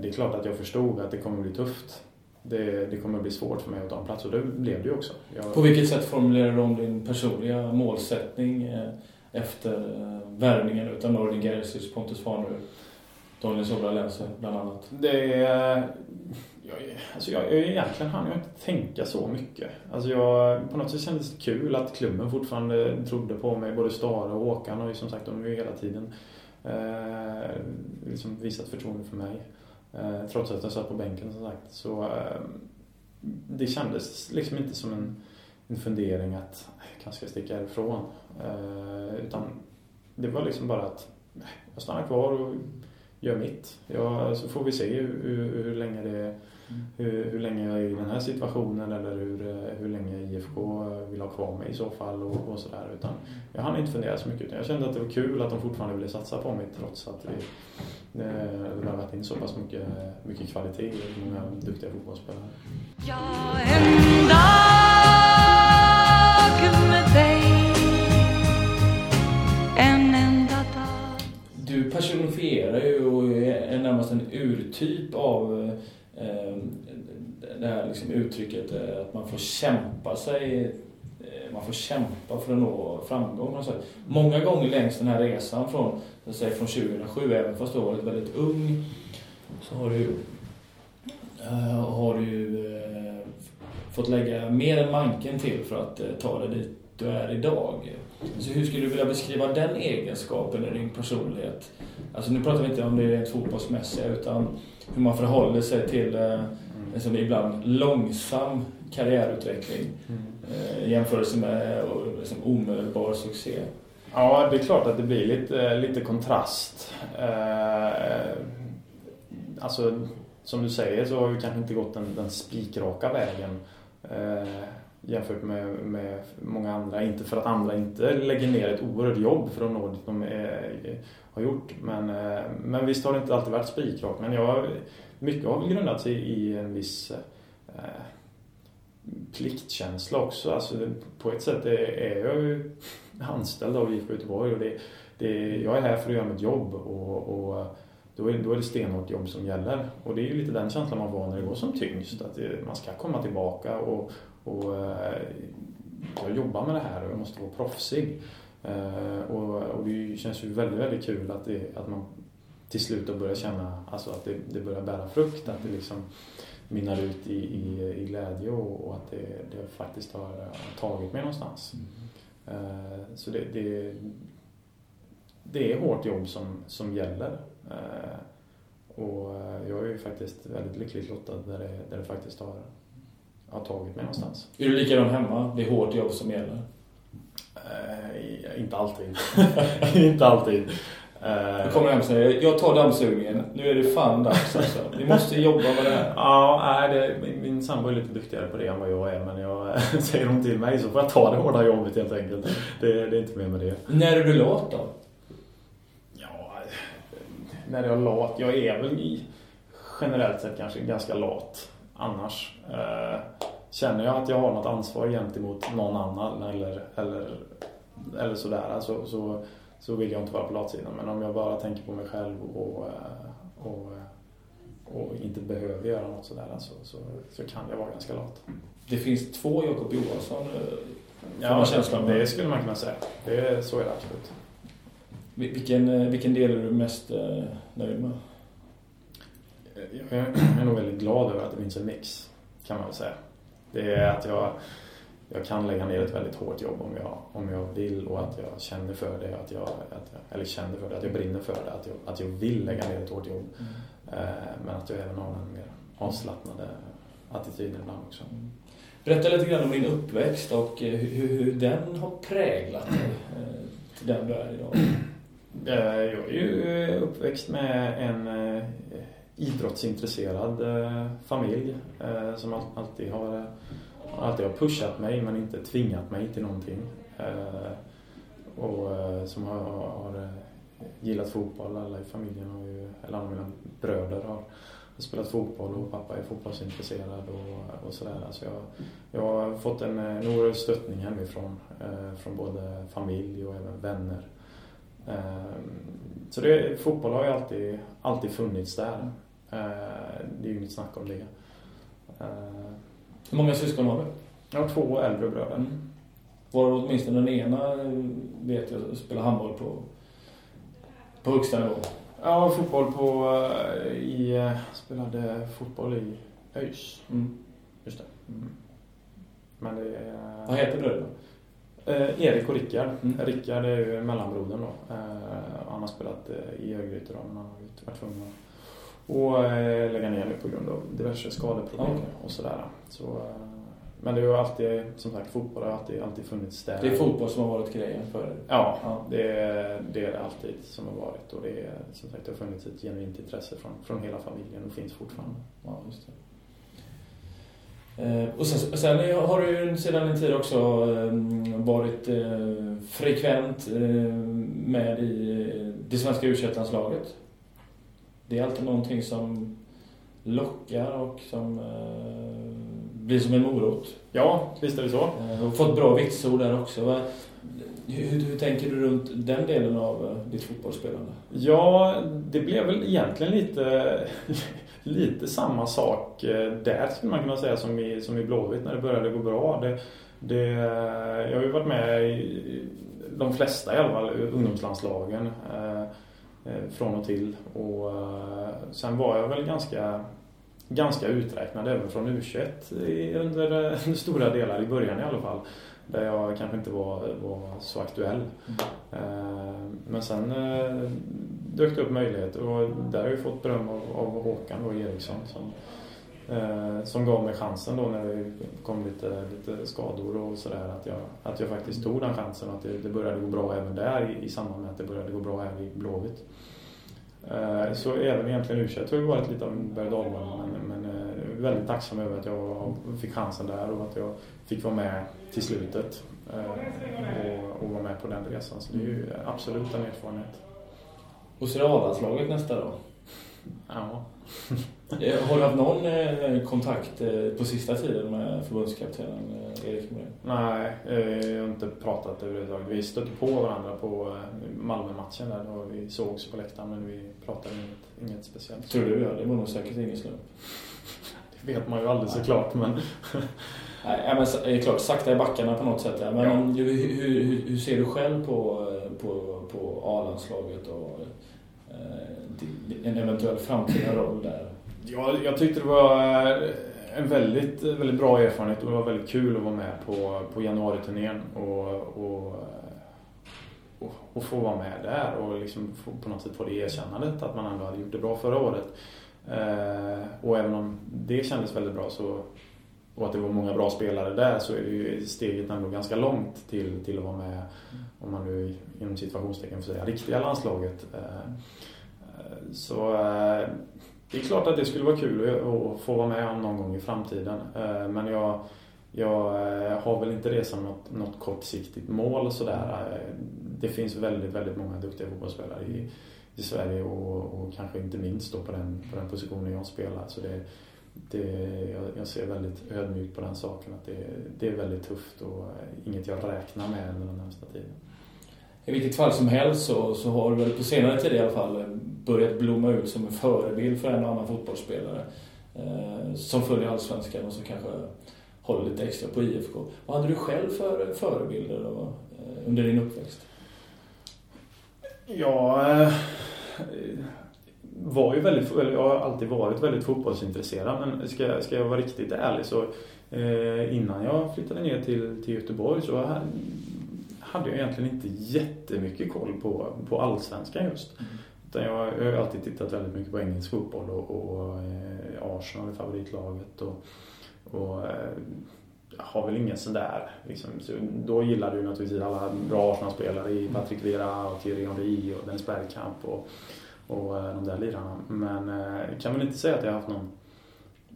Det är klart att jag förstod att det kommer bli tufft det, det kommer bli svårt för mig att ta en plats och det blev det ju också. Jag... På vilket sätt formulerar du om din personliga målsättning eh, efter eh, värvningen utav Nordin Gerzic, Pontus Farnerud, Daniel Sobra Lense bland annat? Det är... Jag, alltså jag, jag, egentligen hann jag inte tänka så mycket. Alltså jag, på något sätt kändes det kul att klubben fortfarande trodde på mig. Både Stara och Håkan ju som sagt de har ju hela tiden eh, liksom visat förtroende för mig. Eh, trots att jag satt på bänken som sagt. Så eh, det kändes liksom inte som en, en fundering att äh, jag kanske ska sticka härifrån. Eh, utan det var liksom bara att äh, jag stannar kvar och gör mitt. Jag, så får vi se hur, hur, hur länge det hur, hur, länge jag är i den här situationen eller hur, hur länge IFK vill ha kvar mig i så fall och, och sådär. Utan jag hann inte fundera så mycket utan jag kände att det var kul att de fortfarande ville satsa på mig trots att vi det har varit in så pass mycket, mycket kvalitet och många duktiga fotbollsspelare. Ja, en dag med dig En enda dag Du personifierar ju och är närmast en urtyp av eh, Ehm, det här liksom uttrycket eh, att man får kämpa sig eh, man får kämpa för att nå framgång. Många gånger längs den här resan från säga, från 2007, även fast du har varit väldigt ung, så har du, eh, har du fått lägga mer än manken till för att ta dig dit du är idag. Så hur skulle du vilja beskriva den egenskapen i din personlighet? Alltså nu pratar vi inte om det rent fotbollsmässiga utan hur man förhåller sig till uh, liksom ibland långsam karriärutveckling mm. i jämförelse med liksom, omedelbar succé. Ja, det är klart att det blir lite, lite kontrast. Eh, alltså, som du säger så har vi kanske inte gått den, den spikraka vägen eh, jämfört med, med många andra. Inte för att andra inte lägger ner ett oerhört jobb för att nå dit de är, har gjort. Men, eh, men visst har det inte alltid varit spikrakt. Men jag, mycket har väl grundat sig i en viss eh, pliktkänsla också. Alltså, på ett sätt är, jag ju anställd av IFK Göteborg och det, det, jag är här för att göra mitt jobb och, och då, är, då är det stenhårt jobb som gäller. Och det är ju lite den känslan man får när det går som tyngst. Att eh, man ska komma tillbaka och, och eh, jag jobbar med det här och jag måste vara proffsig. Uh, och, och, det känns ju väldigt, väldigt kul att, det, att man till slut då börjar känna alltså att det, det börjar bära frukt. Att det liksom mynnar ut i, i, i glädje och, och att det, det, faktiskt har tagit mig någonstans. Mm. Så det, det, det, är hårt jobb som, som gäller. Och jag är ju faktiskt väldigt lyckligt lottad där det, där det faktiskt har, har tagit mig någonstans. Är du likadan hemma? Det är hårt jobb som gäller? Uh, inte alltid. inte alltid. Uh, kommer hem och säger jag tar dammsugningen. Nu är det fan dags alltså. Vi måste jobba med det här. Ja, det, min, min sambo är lite duktigare på det än vad jag är. Men jag, säger hon till mig så får jag ta det hårda jobbet helt enkelt. Det, det är inte mer med det. När är du lat då? Ja, när är jag lat? Jag är väl generellt sett kanske ganska lat annars. Känner jag att jag har något ansvar gentemot någon annan eller, eller, eller sådär. Alltså, så så vill jag inte vara på latsidan. Men om jag bara tänker på mig själv och, eh, och, eh, och inte behöver göra något sådär så, så, så kan jag vara ganska lat. Det finns två Jakob Johansson? Eh, ja, känslan det skulle man kunna säga. Det, så är det absolut. Vilken, vilken del är du mest nöjd med? Jag är nog väldigt glad över att det finns en mix. kan man väl säga. Det är att jag, jag kan lägga ner ett väldigt hårt jobb om jag, om jag vill och att jag känner för det. Att jag, att jag, eller känner för det, att jag brinner för det. Att jag, att jag vill lägga ner ett hårt jobb. Mm. Men att jag även har den mer avslappnade attityden ibland också. Mm. Berätta lite grann om din uppväxt och hur, hur den har präglat dig till den du är idag. Jag är ju uppväxt med en idrottsintresserad eh, familj eh, som alltid har eh, alltid har pushat mig men inte tvingat mig till någonting. Eh, och eh, som har, har gillat fotboll. Alla i familjen har ju, eller alla mina bröder har spelat fotboll och pappa är fotbollsintresserad och, och sådär. Så jag, jag har fått en, en oerhörd stöttning hemifrån. från både familj och även vänner. så det, fotboll har ju alltid, alltid funnits där det är ju inget snack om det. Hur många syskon har du? Jag har två äldre bröder. Mm. Var åtminstone den ena, vet jag, spelar handboll på, på högsta nivå? Ja, fotboll på... Eh, I, eh, spelade fotboll i ÖIS. Mm. Just det. Mm. Men det är... Vad heter bröderna? Eh, Erik och Rickard. Mm. Rickard är ju mellanbrodern då. Eh, han har spelat eh, i Örgryte då, men han har varit tvungen att och eh, lägga ner nu på grund av diverse skadeproblem okay. och sådär. Så, eh, men det har alltid, som sagt, fotboll har alltid, alltid funnits där. Det är fotboll som har varit grejen för dig? Ja, ja. Det, är, det är det alltid som har varit. Och det är, som sagt, det har funnits ett genuint intresse från, från hela familjen och finns fortfarande. Ja, just det. Eh, och sen, sen, har du ju sedan en tid också varit frekvent med i det svenska u landslaget det är alltid någonting som lockar och som eh, blir som en morot. Ja, visst är det så. Eh, och fått bra vitsord där också. Hur, hur, tänker du runt den delen av eh, ditt fotbollsspelande? Ja, det blev väl egentligen lite, lite samma sak eh, där skulle man kunna säga som i, som i Blåvitt när det började gå bra. Det, det, jag har ju varit med i de flesta i alla fall ungdomslandslagen. Eh, Eh, från och till. Och eh, sen var jag väl ganska, ganska uträknad även från U21 under, eh, stora delar, i början i alla fall. Där jag kanske inte var, var så aktuell. Mm. Men sen dök det upp möjligheter och där har jag fått beröm av, av Håkan och Eriksson som, som gav mig chansen då när det kom lite, lite skador och sådär. Att jag, att jag faktiskt tog den chansen och att det, det började gå bra även där i, i samband med att det började gå bra även i Blåvitt. Eh, så även egentligen u har ju varit lite av en berg men, men eh, väldigt tacksam över att jag fick chansen där och att jag fick vara med till slutet eh, och, och vara med på den resan. Så det är ju absolut en erfarenhet. Och så är det A-landslaget nästa då? Ja. Har du haft någon eh, kontakt eh, på sista tiden med förbundskaptenen eh, Erik Morén? Nej, jag har inte pratat överhuvudtaget. Vi stötte på varandra på Malmö-matchen där och vi sågs på läktaren men vi pratade inget, inget speciellt. Tror du det? Det var nog säkert ingen slump. Det vet man ju aldrig såklart men... Nej, men det är klart, sakta i backarna på något sätt. Men ja. hur, hur, hur, ser du själv på, på, på A-landslaget och en eventuell framtida roll där? Ja, jag tyckte det var eh, en väldigt, eh, väldigt bra erfarenhet och det var väldigt kul att vara med på, på januariturnén och, och, och, och få vara med där och liksom få, på något sätt få det erkännandet att man ändå hade gjort det bra förra året. Eh, och även om det kändes väldigt bra så, och att det var många bra spelare där så är det ju steget ändå ganska långt till, till att vara med, om man nu inom situationstecken får säga, riktiga landslaget. Eh, eh så eh, det är klart att det skulle vara kul att få vara med om någon gång i framtiden. Eh, men jag, jag eh, har väl inte det som något, något kortsiktigt mål sådär. Eh, det finns väldigt, väldigt många duktiga fotbollsspelare i, i Sverige och, och kanske inte minst då på den, på den positionen jag spelar. Så det, det, jag, jag ser väldigt ödmjukt på den saken att det, det är väldigt tufft och inget jag räknar med under den närmsta tiden i vilket fall som helst så, så har du väl på senare tid i alla fall börjat blomma ut som en förebild för en och annan fotbollsspelare eh, som följer Allsvenskan och som kanske håller lite extra på IFK. Vad hade du själv för förebilder då, eh, under din uppväxt? Ja, eh, var ju väldigt, jag har alltid varit väldigt fotbollsintresserad men ska, ska jag vara riktigt ärlig så eh, innan jag flyttade ner till, till Göteborg så hade jag egentligen inte jättemycket koll på, på allsvenskan just. Mm. Utan jag, jag har alltid tittat väldigt mycket på engelsk fotboll och, och eh, Arsenal är favoritlaget. Och, och eh, har väl ingen sådär. Liksom, så då gillade du naturligtvis alla bra Arsenal-spelare i Patrick Vieira och Thierry Henry och Dennis Bergkamp och, och eh, de där lirarna. Men eh, kan väl inte säga att jag har haft någon,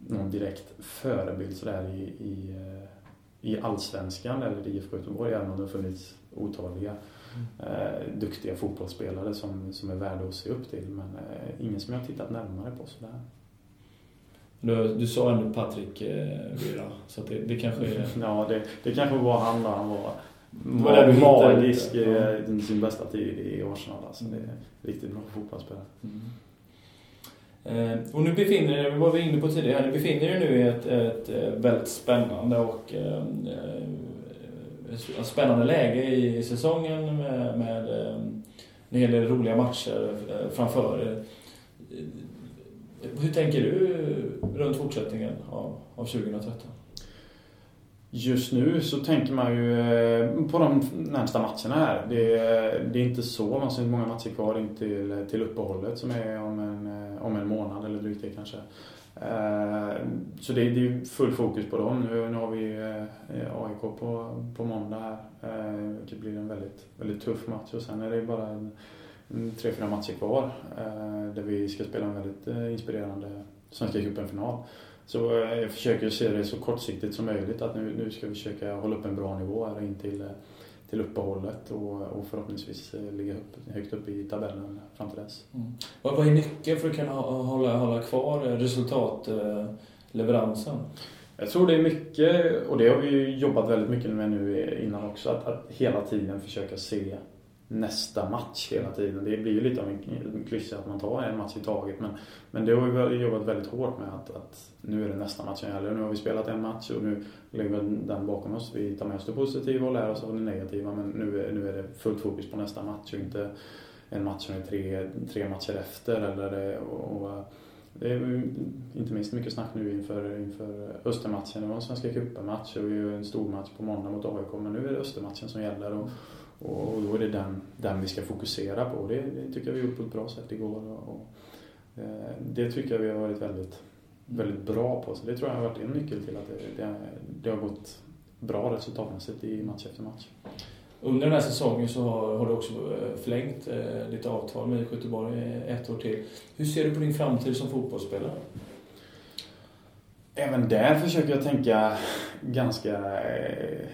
någon direkt förebild sådär i, i, eh, i allsvenskan eller i IFK Göteborg även om det har funnits otaliga mm. duktiga fotbollsspelare som, som är värda att se upp till. Men eh, ingen som jag har tittat närmare på sådär. Du, du sa ändå Patrik eh, Vira, så det, det kanske är... ja, det, det kanske var han då. Han var, var, var magisk i ja. sin bästa tid i Arsenal. Alltså, det är riktigt bra fotbollsspelare. Mm. Eh, och nu befinner er, vad vi var inne på tidigare, ni befinner er nu i ett, ett, ett väldigt spännande och eh, spännande läge i säsongen med, med ehm, en hel del roliga matcher eh, framför er. Hur tänker du runt fortsättningen av, av 2013? Just nu så tänker man ju eh, på de närmsta matcherna här. Det, det är inte så vansinnigt många matcher kvar in till, till uppehållet som är om en, om en månad eller drygt det kanske. Eh, så det, är ju full fokus på dem. Nu, nu har vi eh, AIK på, på måndag här. Eh, det blir en väldigt, väldigt tuff match och sen är det bara en, tre, fyra matcher kvar där vi ska spela en väldigt inspirerande Svenska cupen-final. Så jag försöker se det så kortsiktigt som möjligt att nu, nu ska vi försöka hålla upp en bra nivå här in till, till uppehållet och, och förhoppningsvis ligga upp, högt upp i tabellen fram till dess. Mm. Vad, vad är nyckeln för att kunna hålla, hålla kvar resultatleveransen? Jag tror det är mycket, och det har vi jobbat väldigt mycket med nu innan också, att, att hela tiden försöka se nästa match hela tiden. Det blir ju lite av en klyscha att man tar en match i taget men, men det har vi jobbat väldigt hårt med att, att nu är det nästa match som gäller. Nu har vi spelat en match och nu lägger vi den bakom oss. Vi tar med oss det positiva och lär oss av det negativa men nu är, nu är det fullt fokus på nästa match och inte en match som är tre, tre matcher efter. Eller, och, och, det är inte minst mycket snack nu inför, inför Östermatchen. Det var en Svenska cupen-match och vi har en stor match på måndag mot AIK men nu är det Östermatchen som gäller. Och, och då är det den, den vi ska fokusera på. Det, det tycker jag vi gjort på ett bra sätt igår. Och, och eh, det tycker jag vi har varit väldigt, väldigt bra på. Så det tror jag har varit en nyckel till att det, det, det har gått bra resultatmässigt i match efter match. Under den här säsongen så har, har du också eh, förlängt eh, ditt avtal med IFK Göteborg ett år till. Hur ser du på din framtid som fotbollsspelare? Även där försöker jag tänka ganska eh,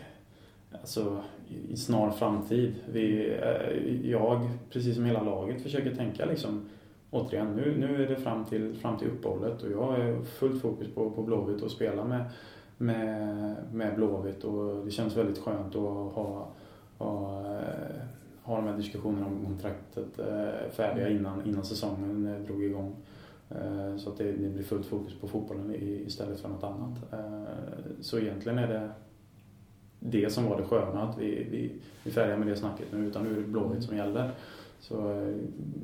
alltså, i snar framtid. Vi, eh, jag, precis som hela laget, försöker tänka liksom återigen, nu, nu är det fram till, fram till uppehållet och jag har fullt fokus på, på Blåvitt och spela med, med, med Blåvitt och det känns väldigt skönt att ha, ha, eh, ha de här diskussionerna om kontraktet eh, färdiga innan, innan säsongen drog igång. Så att det, det blir fullt fokus på fotbollen istället för något annat. Så egentligen är det det som var det sköna, att vi, vi, vi är färdiga med det snacket nu, utan nu är det Blåvitt som gäller. Så eh,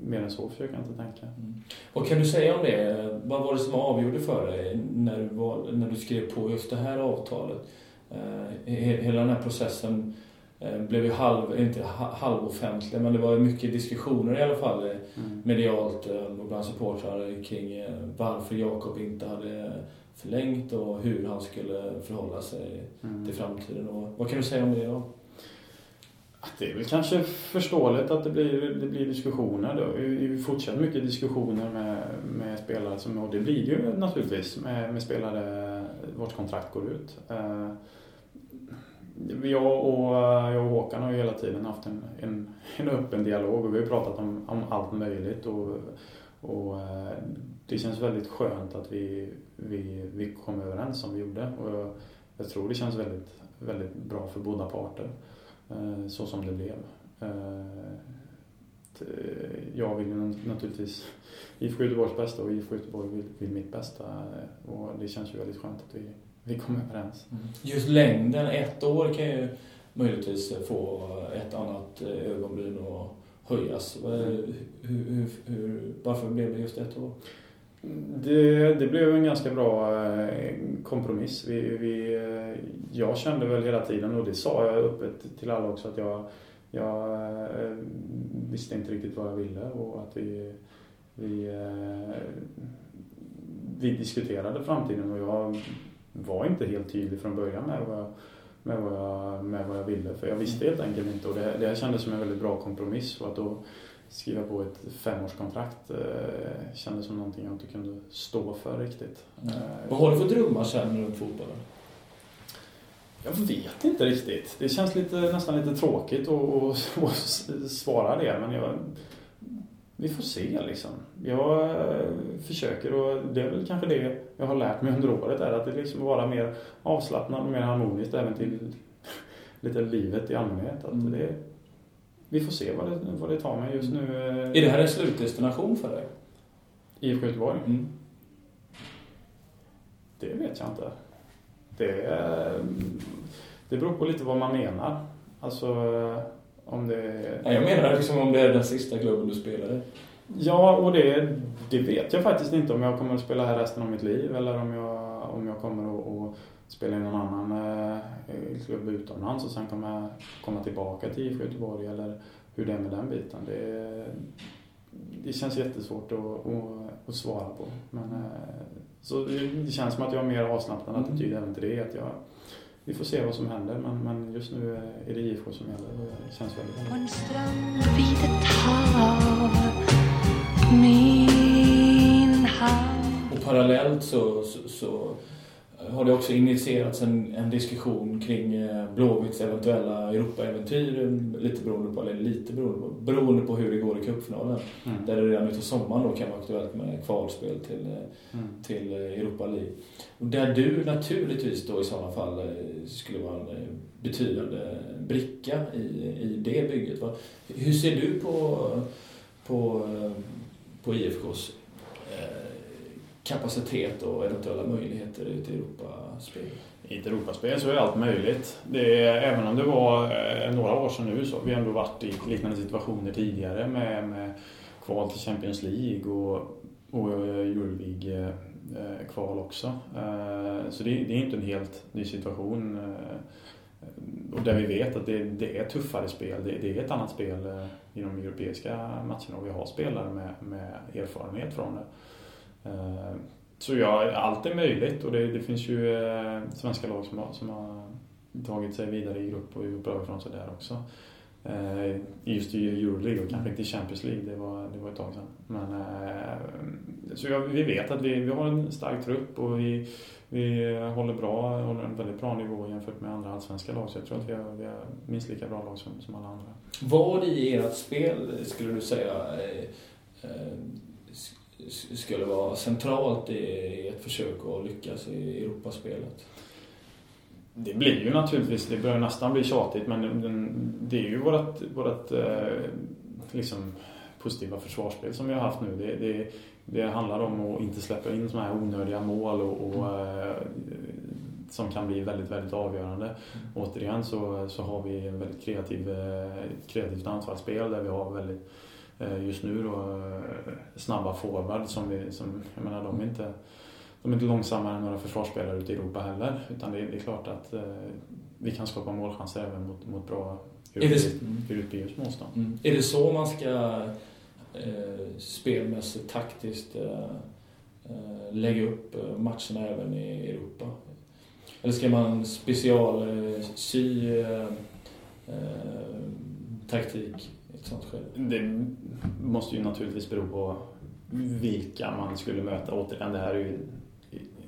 mer än så försöker jag inte tänka. Mm. Vad kan du säga om det? Vad var det som avgjorde för dig när du, var, när du skrev på just det här avtalet? Eh, hela den här processen eh, blev ju halv, inte halvoffentlig, men det var mycket diskussioner i alla fall mm. medialt och bland supportrar kring varför Jakob inte hade förlängt och hur han skulle förhålla sig mm. till framtiden. Och vad kan du säga om det då? Det är väl kanske förståeligt att det blir, det blir diskussioner. Då. Vi fortsätter mycket diskussioner med, med spelare, som, och det blir det ju naturligtvis med, med spelare vars kontrakt går ut. Uh, jag och, jag och Håkan har ju hela tiden haft en, en, en öppen dialog och vi har pratat om, om allt möjligt. Och, och eh, det känns väldigt skönt att vi, vi, vi kom överens som vi gjorde. Och jag, jag tror det känns väldigt, väldigt bra för båda parter. Eh, så som det blev. Eh, jag vill naturligtvis IFK Göteborgs bästa och IFK Göteborg vill, vill mitt bästa. Och det känns ju väldigt skönt att vi, vi kom överens. Mm. Just längden, ett år kan ju möjligtvis få ett annat ögonbryn och höjas. Hur, hur, hur, varför blev det just ett år? Det, det blev en ganska bra eh, kompromiss. Vi, vi, eh, jag kände väl hela tiden, och det sa jag öppet till alla också, att jag, jag eh, visste inte riktigt vad jag ville och att vi, vi, vi diskuterade framtiden och jag var inte helt tydlig från början med vad jag, med vad jag, med vad jag ville. För jag visste helt enkelt inte och det, det kändes som en väldigt bra kompromiss. Och att då skriva på ett femårskontrakt eh, kändes som någonting jag inte kunde stå för riktigt. Mm. vad har du för drömmar sen runt fotbollen? Jag vet inte riktigt. Det känns lite, nästan lite tråkigt att, att svara det men jag, vi får se liksom. Jag eh, försöker och det är väl kanske det jag har lärt mig under året är att det liksom vara mer avslappnad och mer harmoniskt även till lite livet i allmänhet. Att mm. det, vi får se vad det, vad det tar mig just nu. Är det här en slutdestination för dig? IFK Göteborg? Mm. Det vet jag inte. Det, det beror på lite vad man menar. Alltså om det... Nej, jag menar liksom om det är den sista klubben du spelar i. Ja, och det, det vet jag faktiskt inte om jag kommer att spela här resten av mitt liv eller om jag, om jag kommer att, att spela i någon annan eh, klubb utomlands och sen kommer komma tillbaka till IFK Göteborg eller hur det är med den biten. Det, det känns jättesvårt att, att, att svara på. Men, eh, så det, känns som att jag har mer avslappnad mm. attityd även till det. Att jag, vi får se vad som händer men, men just nu är det IFK som gäller och det känns väldigt bra. På en strand vid ett hav min hand Och parallellt så, så, så har det också initierats en, en diskussion kring eh, Blåvitts eventuella Europaäventyr. Lite beroende på, eller lite beroende på, beroende på hur det går i cupfinalen. Mm. Där det redan utav sommaren då kan vara aktuellt med kvalspel till, eh, mm. till eh, Europa League. Och där du naturligtvis då i sådana fall skulle vara en betydande bricka i, i det bygget. Hur ser du på, på, på IFKs kapacitet och eventuella möjligheter i ett Europaspel? I ett Europaspel så är allt möjligt. Det är, även om det var eh, några år sedan nu så har vi ändå varit i liknande situationer tidigare med, med kval till Champions League och, och eh, Euroleague-kval eh, också. Så det, det, är inte en helt ny situation. Och där vi vet att det, det är tuffare spel. Det, det, är ett annat spel i de europeiska matcherna och vi har spelare med, med erfarenhet från det. Eh, så ja, allt är möjligt och det, det finns ju eh, svenska lag som har, som har tagit sig vidare i grupp och gjort bra ifrån sig där också. Eh, just i Euroleague och kanske inte i Champions League, det var, det var ett tag sedan. Men, så ja, vi vet att vi, vi har en stark trupp och vi, vi håller, bra, håller en väldigt bra nivå jämfört med andra allsvenska lag. Så jag tror att vi har, vi har minst lika bra lag som, som alla andra. Vad i ert spel skulle du säga skulle vara centralt i ett försök att lyckas i Europaspelet? Det blir ju naturligtvis, det börjar nästan bli tjatigt men det är ju vårt, vårt eh, liksom positiva försvarsspel som vi har haft nu. Det, det, det handlar om att inte släppa in sådana här onödiga mål och, och mm. som kan bli väldigt, väldigt avgörande. Mm. Återigen så, så har vi en väldigt kreativ, eh, kreativt anfallsspel där vi har väldigt Eh, just nu då eh, snabba forward som vi, som, jag menar de är inte, de är inte långsammare än några försvarsspelare ute i Europa heller. Utan det är, det är klart att eh, vi kan skapa målchanser även mot, mot bra europeiskt motstånd. Mm. Är det så man ska eh, spelmässigt, taktiskt eh, lägga upp matcherna även i Europa? Eller ska man specialsy eh, taktik ett sånt skede? Det måste ju naturligtvis bero på vilka man skulle möta. Återigen, det här är ju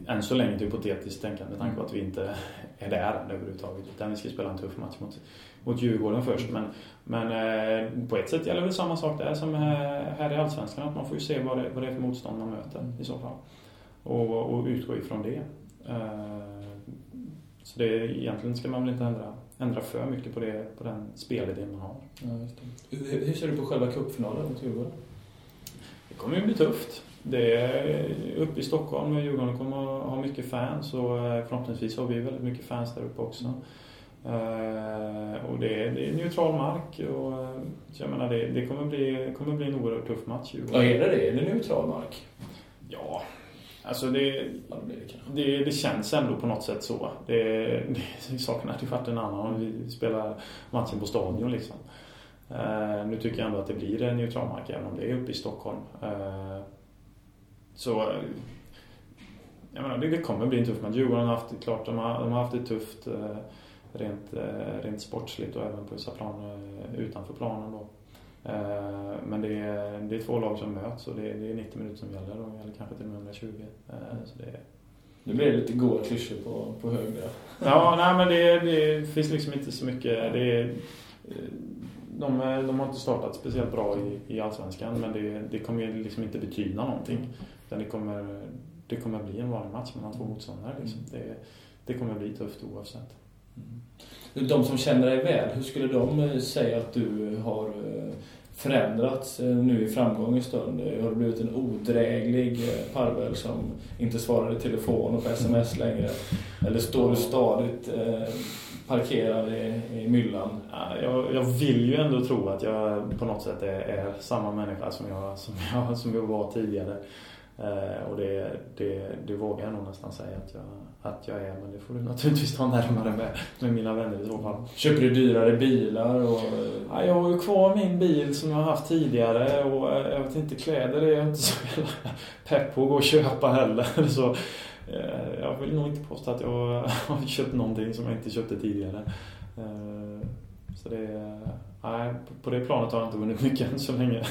än så länge ett hypotetiskt tänkande med tanke på att vi inte är där överhuvudtaget. Utan vi ska spela en tuff match mot, mot Djurgården först. Men, men eh, på ett sätt gäller väl samma sak där som eh, här i Allsvenskan. Att man får ju se vad det, vad det är för motstånd man möter i så fall. Och, och utgå ifrån det. Eh, så det, egentligen ska man väl inte ändra ändra för mycket på, det, på den spelidén man har. Ja, hur, hur, ser du på själva cupfinalen mot Djurgården? Det kommer ju bli tufft. Det är uppe i Stockholm och Djurgården kommer att ha mycket fans och eh, förhoppningsvis har vi väldigt mycket fans där uppe också. Eh, och det är, det är neutral mark och eh, jag menar det, det kommer, bli, kommer bli en oerhört tuff match. Ja, är det det? Är det neutral mark? Ja, alltså det, Ja, det det det, känns ändå på något sätt så. Det, det, saken hade ju varit en annan om vi spelar matchen på stadion liksom. Eh, nu tycker jag ändå att det blir en neutral mark även om det är uppe i Stockholm. Eh, så jag menar, det, det kommer bli en tuff match. Djurgården har haft det klart, de har, de har haft det tufft eh, rent, rent sportsligt och även på vissa plan utanför planen då. Eh, Men det är, det är två lag som möts och det är, det är 90 minuter som gäller och eller kanske till och med 120. Eh, Så det är, Nu blir det lite goa klyschor på, på höger. Ja, nej men det, det finns liksom inte så mycket. Det är, de, de har inte startat speciellt bra i, i Allsvenskan men det, det kommer ju liksom inte betyda någonting. Utan det kommer, det kommer bli en vanlig match mellan två motståndare. Liksom. Det, det kommer bli tufft oavsett. De som känner dig väl, hur skulle de eh, säga att du eh, har eh, förändrats nu i framgångens stund? Har du blivit en odräglig parvel som inte svarar i telefon och på sms längre? Eller står du stadigt parkerad i, i myllan? Jag, jag vill ju ändå tro att jag på något sätt är, är samma människa som jag, som jag, som jag var tidigare. Och det, det, det vågar jag nog nästan säga att jag, att jag är. Men det får du naturligtvis ta närmare med, med mina vänner i så fall. Köper du dyrare bilar? Och, Ja, jag har ju kvar min bil som jag har haft tidigare och eh, jag vet inte, kläder är jag inte så pepp på att gå och köpa heller. Så, eh, jag vill nog inte påstå att jag har köpt någonting som jag inte köpte tidigare. Eh, Så det, nej, på det planet har jag inte vunnit mycket än så länge.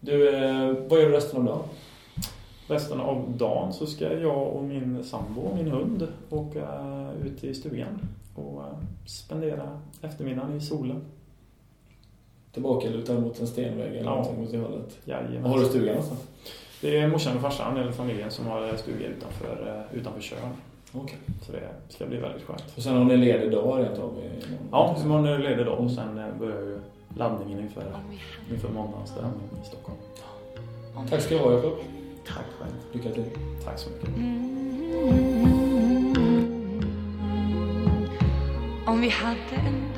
du, vad gör du resten av dagen? Resten av dagen så ska jag och min sambo och min hund åka ut i stugan och eh, spendera eftermiddagen i solen. Tillbaka lutad mot en stenvägg eller Ja. någonting åt det hållet? Jajamän. Har du stugan någonstans? Det är morsan och farsan eller familjen som har stuga utanför, eh, utanför Tjörn. Okej. Så det ska bli väldigt skönt. Och sen har ni ledig dag rent av? Ja, imorgon är det ledig dag och sen eh, börjar ju laddningen inför, inför måndagens i Stockholm. Tack ska du ha Jakob. Tack själv. Lycka till. Tack så mycket. Mm. Om vi hade en